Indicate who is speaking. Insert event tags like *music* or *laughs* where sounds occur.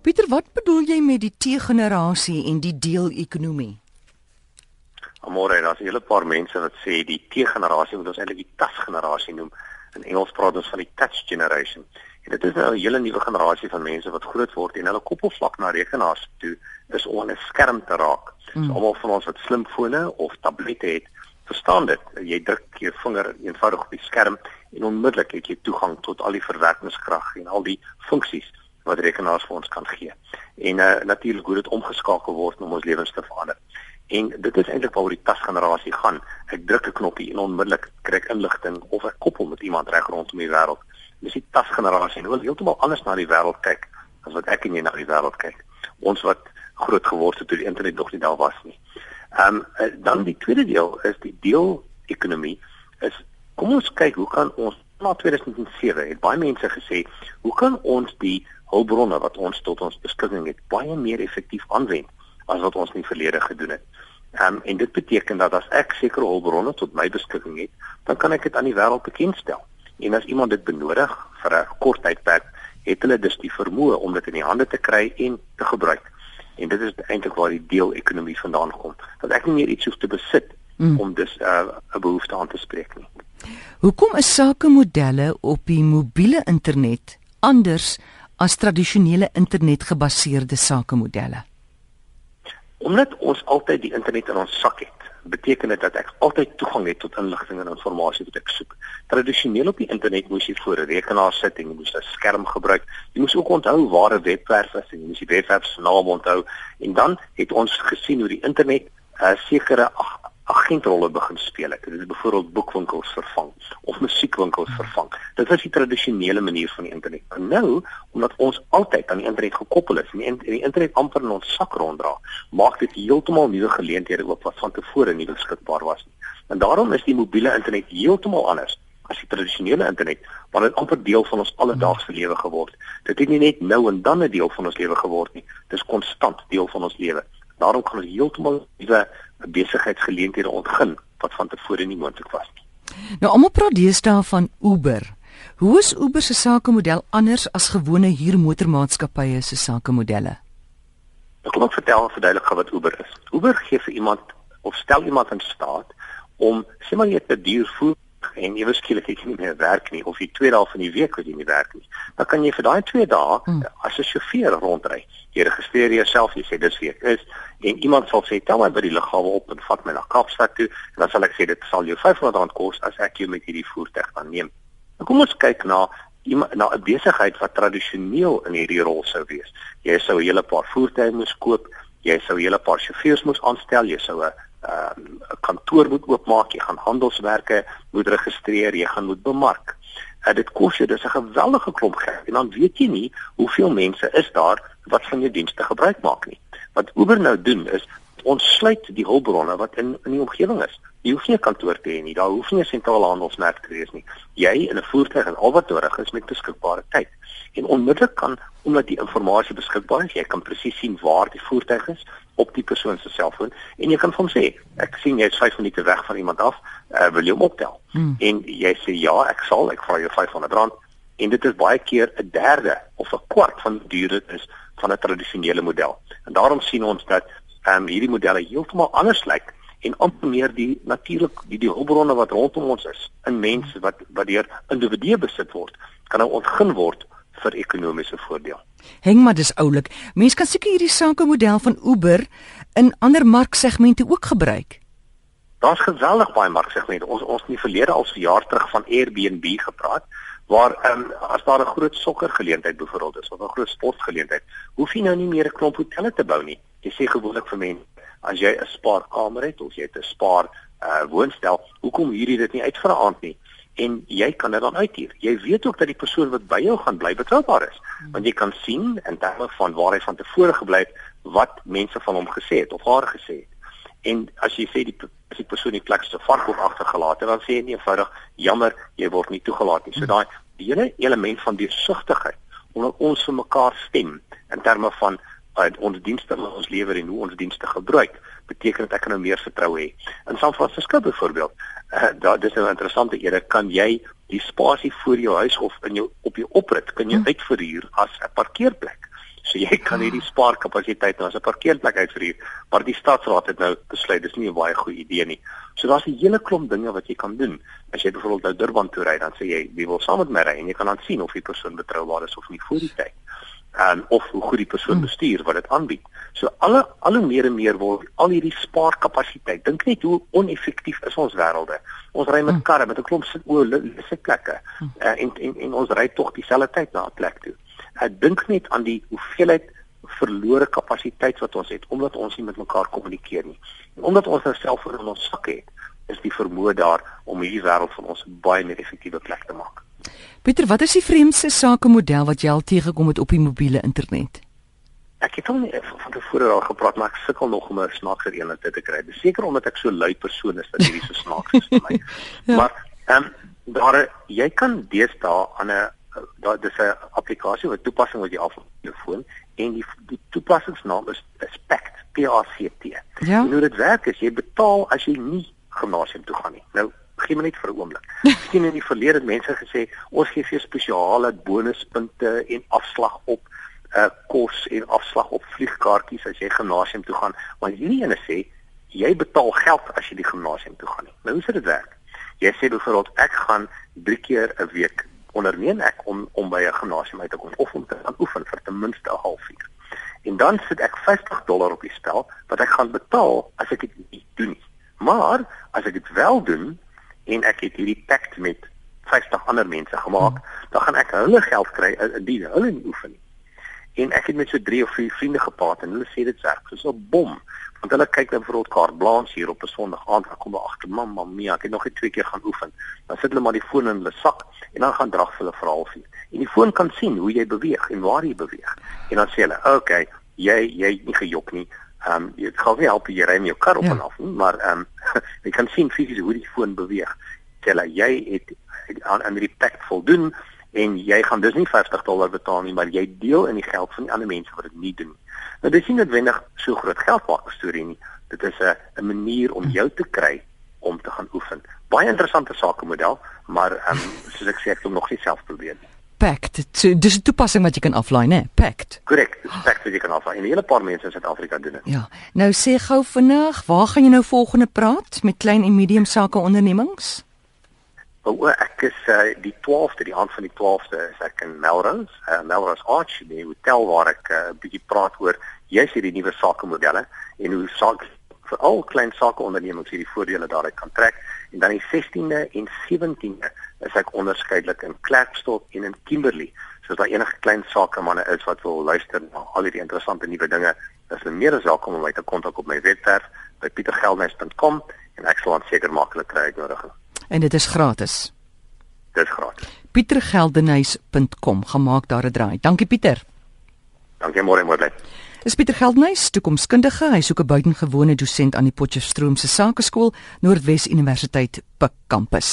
Speaker 1: Pieter, wat bedoel jy met die T-generasie en die deelekonomie?
Speaker 2: Amore, daar's 'n hele paar mense wat sê die T-generasie moet ons eintlik die TAS-generasie noem. In Engels praat ons van die touch generation. En dit is nou 'n hele nuwe generasie van mense wat groot word en hulle koppelvlak na rekenaars toe is om 'n skerm te raak. Mm. So almal van ons wat slimfone of tablette het, verstaan dit. Jy druk jou vinger eenvoudig op die skerm en onmiddellik het jy toegang tot al die verwerkingskrag en al die funksies wat rekenaars vir ons kan gee. En uh, natuurlik hoe dit omgeskakel word om ons lewens te verander. En dit is eintlik waaroor die tasgenerasie gaan. Ek druk 'n knoppie en onmiddellik kry ek inligting of ek koppel met iemand reg rondom die wêreld. Dis die tasgenerasie. Hulle wil heeltemal anders na die wêreld kyk as wat ek en jy na die wêreld kyk. Ons wat groot geword het toe die internet nog nie daar was nie. Ehm um, dan die tweede deel is die deel ekonomie is kom ons kyk hoe kan ons na 2007 het baie mense gesê hoe kan ons die hulpbronne wat ons tot ons beskikking het baie meer effektief aanwend as wat ons in die verlede gedoen het. Ehm um, en dit beteken dat as ek sekere hulpbronne tot my beskikking het, dan kan ek dit aan die wêreld bekendstel. En as iemand dit benodig vir 'n kort tydperk, het hulle dus die vermoë om dit in die hande te kry en te gebruik. En dit is eintlik waar die deelekonomie vandaan kom. Dat ek nie meer iets hoef te besit mm. om dus uh, 'n uh, behoefte aan te spreek nie.
Speaker 1: Hoekom is sakemodelle op die mobiele internet anders as tradisionele internetgebaseerde sakemodelle?
Speaker 2: Omdat ons altyd die internet in ons sak het, beteken dit dat ek altyd toegang het tot inligting en inligting wat ek soek. Tradisioneel op die internet moes jy voor 'n rekenaar sit en jy moes 'n skerm gebruik. Jy moes ook onthou waar 'n webwerf is en jy moes die webwerf se naam onthou en dan het ons gesien hoe die internet uh, sekere agentrolle begin speel het. Dit byvoorbeeld boekwinkels vervang of musiekwinkels vervang. Dit was die tradisionele manier van die internet. En nou, omdat ons altyd aan die internet gekoppel is en die, die internet amper in ons sak ronddra, maak dit heeltemal nuwe geleenthede oop wat van tevore nie beskikbaar was nie. En daarom is die mobiele internet heeltemal anders as die tradisionele internet, want dit amper deel van ons alledaagse lewe geword. Dit het nie net nou en dan 'n deel van ons lewe geword nie. Dit is konstant deel van ons lewe. Daarom kan ons heeltemal nuwe besigheidsgeleenthede ontgin wat van tevore nie moontlik was nie.
Speaker 1: Nou almal praat deesdae van Uber. Hoe is Uber se sakemodel anders as gewone huurmotormaatskappye se sakemodelle?
Speaker 2: Ek wil vertel en verduidelik wat Uber is. Uber gee vir iemand of stel iemand in staat om sê maar jy het 'n duur voer en jy skielik het jy nie meer werk nie of jy twee dae van die week wat jy nie werk nie, dan kan jy vir daai twee dae hmm. as 'n sjofeur rondry. Jy registreer jouself, jy sê dis wie ek is en iemand sal sê tel my by die lughawe op en vat my na Kaapstad toe en dan sal ek sê dit sal jou R500 kos as ek jou met hierdie voertuig dan neem. Nou kom ons kyk na na 'n besigheid wat tradisioneel in hierdie rol sou wees. Jy sou 'n hele paar voertuie moes koop, jy sou 'n hele paar sjofeurs moes aanstel, jy sou 'n ehm, 'n kantoor moet oopmaak, jy gaan handelswerke moet registreer, jy gaan moet bemark. Uh, dit kos jou dis 'n geweldige klomp geld en dan weet jy nie hoeveel mense is daar wat van jou dienste gebruik maak nie. Wat Uber nou doen is ons sluit die hulpbronne wat in in die omgewing is. Jy hoef nie 'n kantoor te hê nie. Daar hoef nie 'n sentrale handelsmerk te wees nie. Jy in 'n voertuig en al wat nodig is met beskikbare tyd. En onmiddellik kan omdat die inligting beskikbaar is, jy kan presies sien waar die voertuig is op die persoon se selfoon en jy kan hom sê, ek sien jy is 5 minute weg van iemand af, uh, wil jy hom optel? Hmm. En jy sê ja, ek sal, ek vra jou R500 en dit is baie keer 'n derde of 'n kwart van die duur dit is van 'n tradisionele model. En daarom sien ons dat ehm um, hierdie modelle heeltemal anders lyk en amper meer die natuurlik die die hulpbronne wat rondom ons is in mense wat wat deur individue besit word kan nou ontgin word vir ekonomiese voordeel.
Speaker 1: Heng maar dis oulik. Mense kan seker hierdie sakemodel van Uber in ander marksegmente ook gebruik.
Speaker 2: Daar's geweldig baie marksegmente. Ons ons het in die verlede al vir jaar terug van Airbnb gepraat waar um, as daar 'n groot sokkergeleentheid byvoorbeeld is of 'n groot sportgeleentheid, hoef jy nou nie meer 'n klomp hotelle te bou nie. Jy sê gewoonlik vir mense as jy 'n spaarkamer het of jy het 'n spaar uh, woonstel, hoekom huur jy dit nie uit vir 'n aand nie? En jy kan dit dan uithuur. Jy weet ook dat die persoon wat by jou gaan bly betroubaar is, hmm. want jy kan sien in terme van waar hy van tevore gebly het wat mense van hom gesê het of haar gesê het. En as jy sê die as die persoon die plek se varkop agtergelaat het, dan sê jy eenvoudig jammer, jy word nie toegelaat nie. So hmm. daai die hele element van deursigtigheid omdat ons vir mekaar stem in terme van uh, ons dienste wat ons lewer en hoe ons dienste gebruik, beteken dat ek nou meer vertroue hê. In San Francisco byvoorbeeld, uh, daar dis nou 'n interessante ere, kan jy die spasie voor jou huis of in jou op jou oprit kan jy hm. uitverhuur as 'n parkeerplek. So jy kan hierdie spaarkapasiteit nou as 'n parkeerplek uitverhuur, maar die stadsraad het nou besluit dis nie 'n baie goeie idee nie. So daar's 'n hele klomp dinge wat jy kan doen. As jy byvoorbeeld nou Durban toe ry, dan sê jy, "Wie wil saam met my ry?" en jy kan dan sien of die persoon betroubaar is of nie voor die tyd en of hoe goed die persoon hmm. bestuur wat dit aanbied. So alle al hoe meer en meer word al hierdie spaarkapasiteit. Dink net hoe oneffektief is ons wêrelde. Ons ry met hmm. karre met 'n klomp sitplekke uh, en, en en ons ry tog dieselfde tyd na 'n plek toe. Ek dink net aan die hoeveelheid verlore kapasiteit wat ons het omdat ons nie met mekaar kommunikeer nie. En omdat ons nou self in ons sak het, is die vermoë daar om hierdie wêreld van ons baie meer effektiewe plek te maak.
Speaker 1: Pieter, wat is die vreemdste sakemodel wat jy al teëgekom het op die mobiele internet?
Speaker 2: Ek het al van tevore daar gepraat, maar ek sukkel nog om 'n snaakse een te kry. Seker omdat ek so lui persoon is dat hierdie so snaaks is vir my. *laughs* ja. Maar ehm um, daar jy kan deesdae aan 'n daar dis 'n applikasie wat toepassing wat jy af op jou foon en die die toepassingsnaam is Pact, P A C T. Ja. En hoe dit werk is jy betaal as jy nie gimnasium toe gaan nie. Nou gee my net vir 'n oomblik. Miskien in die verlede het mense gesê ons gee vir spesiale bonuspunte en afslag op uh kos en afslag op vliegkaartjies as jy gimnasium toe gaan, maar hierdie ene sê jy betaal geld as jy die gimnasium toe gaan. Nou hoe sou dit werk? Jy sê byvoorbeeld ek gaan 3 keer 'n week onderneem ek om om by 'n gimnasium uit te kom of om te gaan oefen vir ten minste 'n halfuur. En dan sit ek 50 dollar op die spel wat ek gaan betaal as ek dit nie doen nie. Maar as ek dit wel doen, en ek het hierdie pact met 50 ander mense gemaak, hmm. dan gaan ek hulle geld kry indien hulle nie oefen nie. En ek het met so 3 of 4 vriende gepraat en hulle sê dit werk soos 'n bom. Want hulle kyk dan vir ons kaart blans hier op 'n Sondag aand, dan kom hulle agter, "Mamma mia, ek het nog net twee keer gaan oefen." Dan sit hulle maar die foon in hulle sak en dan gaan drag hulle vir 'n halfuur. En die foon kan sien hoe jy beweeg en waar jy beweeg. En dan sê hulle, "Oké, okay, jy jy het nie gejok nie. Ehm um, jy gaan nie help jy ry met jou kar op ja. en af nie, maar ehm um, *laughs* jy kan sien fisies hoe die foon beweeg. Tel jy het aan aan die pact voldoen en jy gaan dus nie 50 dollar betaal nie, maar jy deel in die geld van die ander mense wat dit nie doen nie. Nou dis nie noodwendig so groot geld maak storie nie. Dit is 'n 'n manier om jou te kry om te gaan oefen. Baie interessante sakemodel, maar ehm um, soos ek sê ek het hom nog nie self probeer nie.
Speaker 1: Pact. So, dis 'n toepassing wat jy kan aflaai, né? Pact.
Speaker 2: Korrek. Pact wat jy kan aflaai. En 'n hele paar mense in Suid-Afrika doen dit.
Speaker 1: Ja. Nou sê gou vinnig, waar gaan jy nou volgende praat met klein en medium sake ondernemings?
Speaker 2: O, ek is uh, die 12de, die aand van die 12de is ek in Melrose, uh, Melrose Arch, die hotel waar ek 'n uh, bietjie praat oor jy's hierdie nuwe sakemodelle en hoe saak vir al klein sake ondernemings hierdie voordele daaruit kan trek en dan die 16de en 17de is ek onderskeidelik in Klerksdorp en in Kimberley. So as daar enige klein sakemanne is wat wil luister na al hierdie interessante nuwe dinge, is dit meer as welkom om my te kontak op my webwerf by pietergeldnys.com en ek sal aanseker maak hulle kry uitnodiging.
Speaker 1: En dit is gratis.
Speaker 2: Dit is gratis.
Speaker 1: pietergeldnys.com gemaak daar 'n draai. Dankie Pieter.
Speaker 2: Dankie môre môre.
Speaker 1: Is Pieter Geldnys, toekomskundige, hy soek 'n buitengewone dosent aan die Potchefstroom se Sakeskool, Noordwes Universiteit, Pik kampus.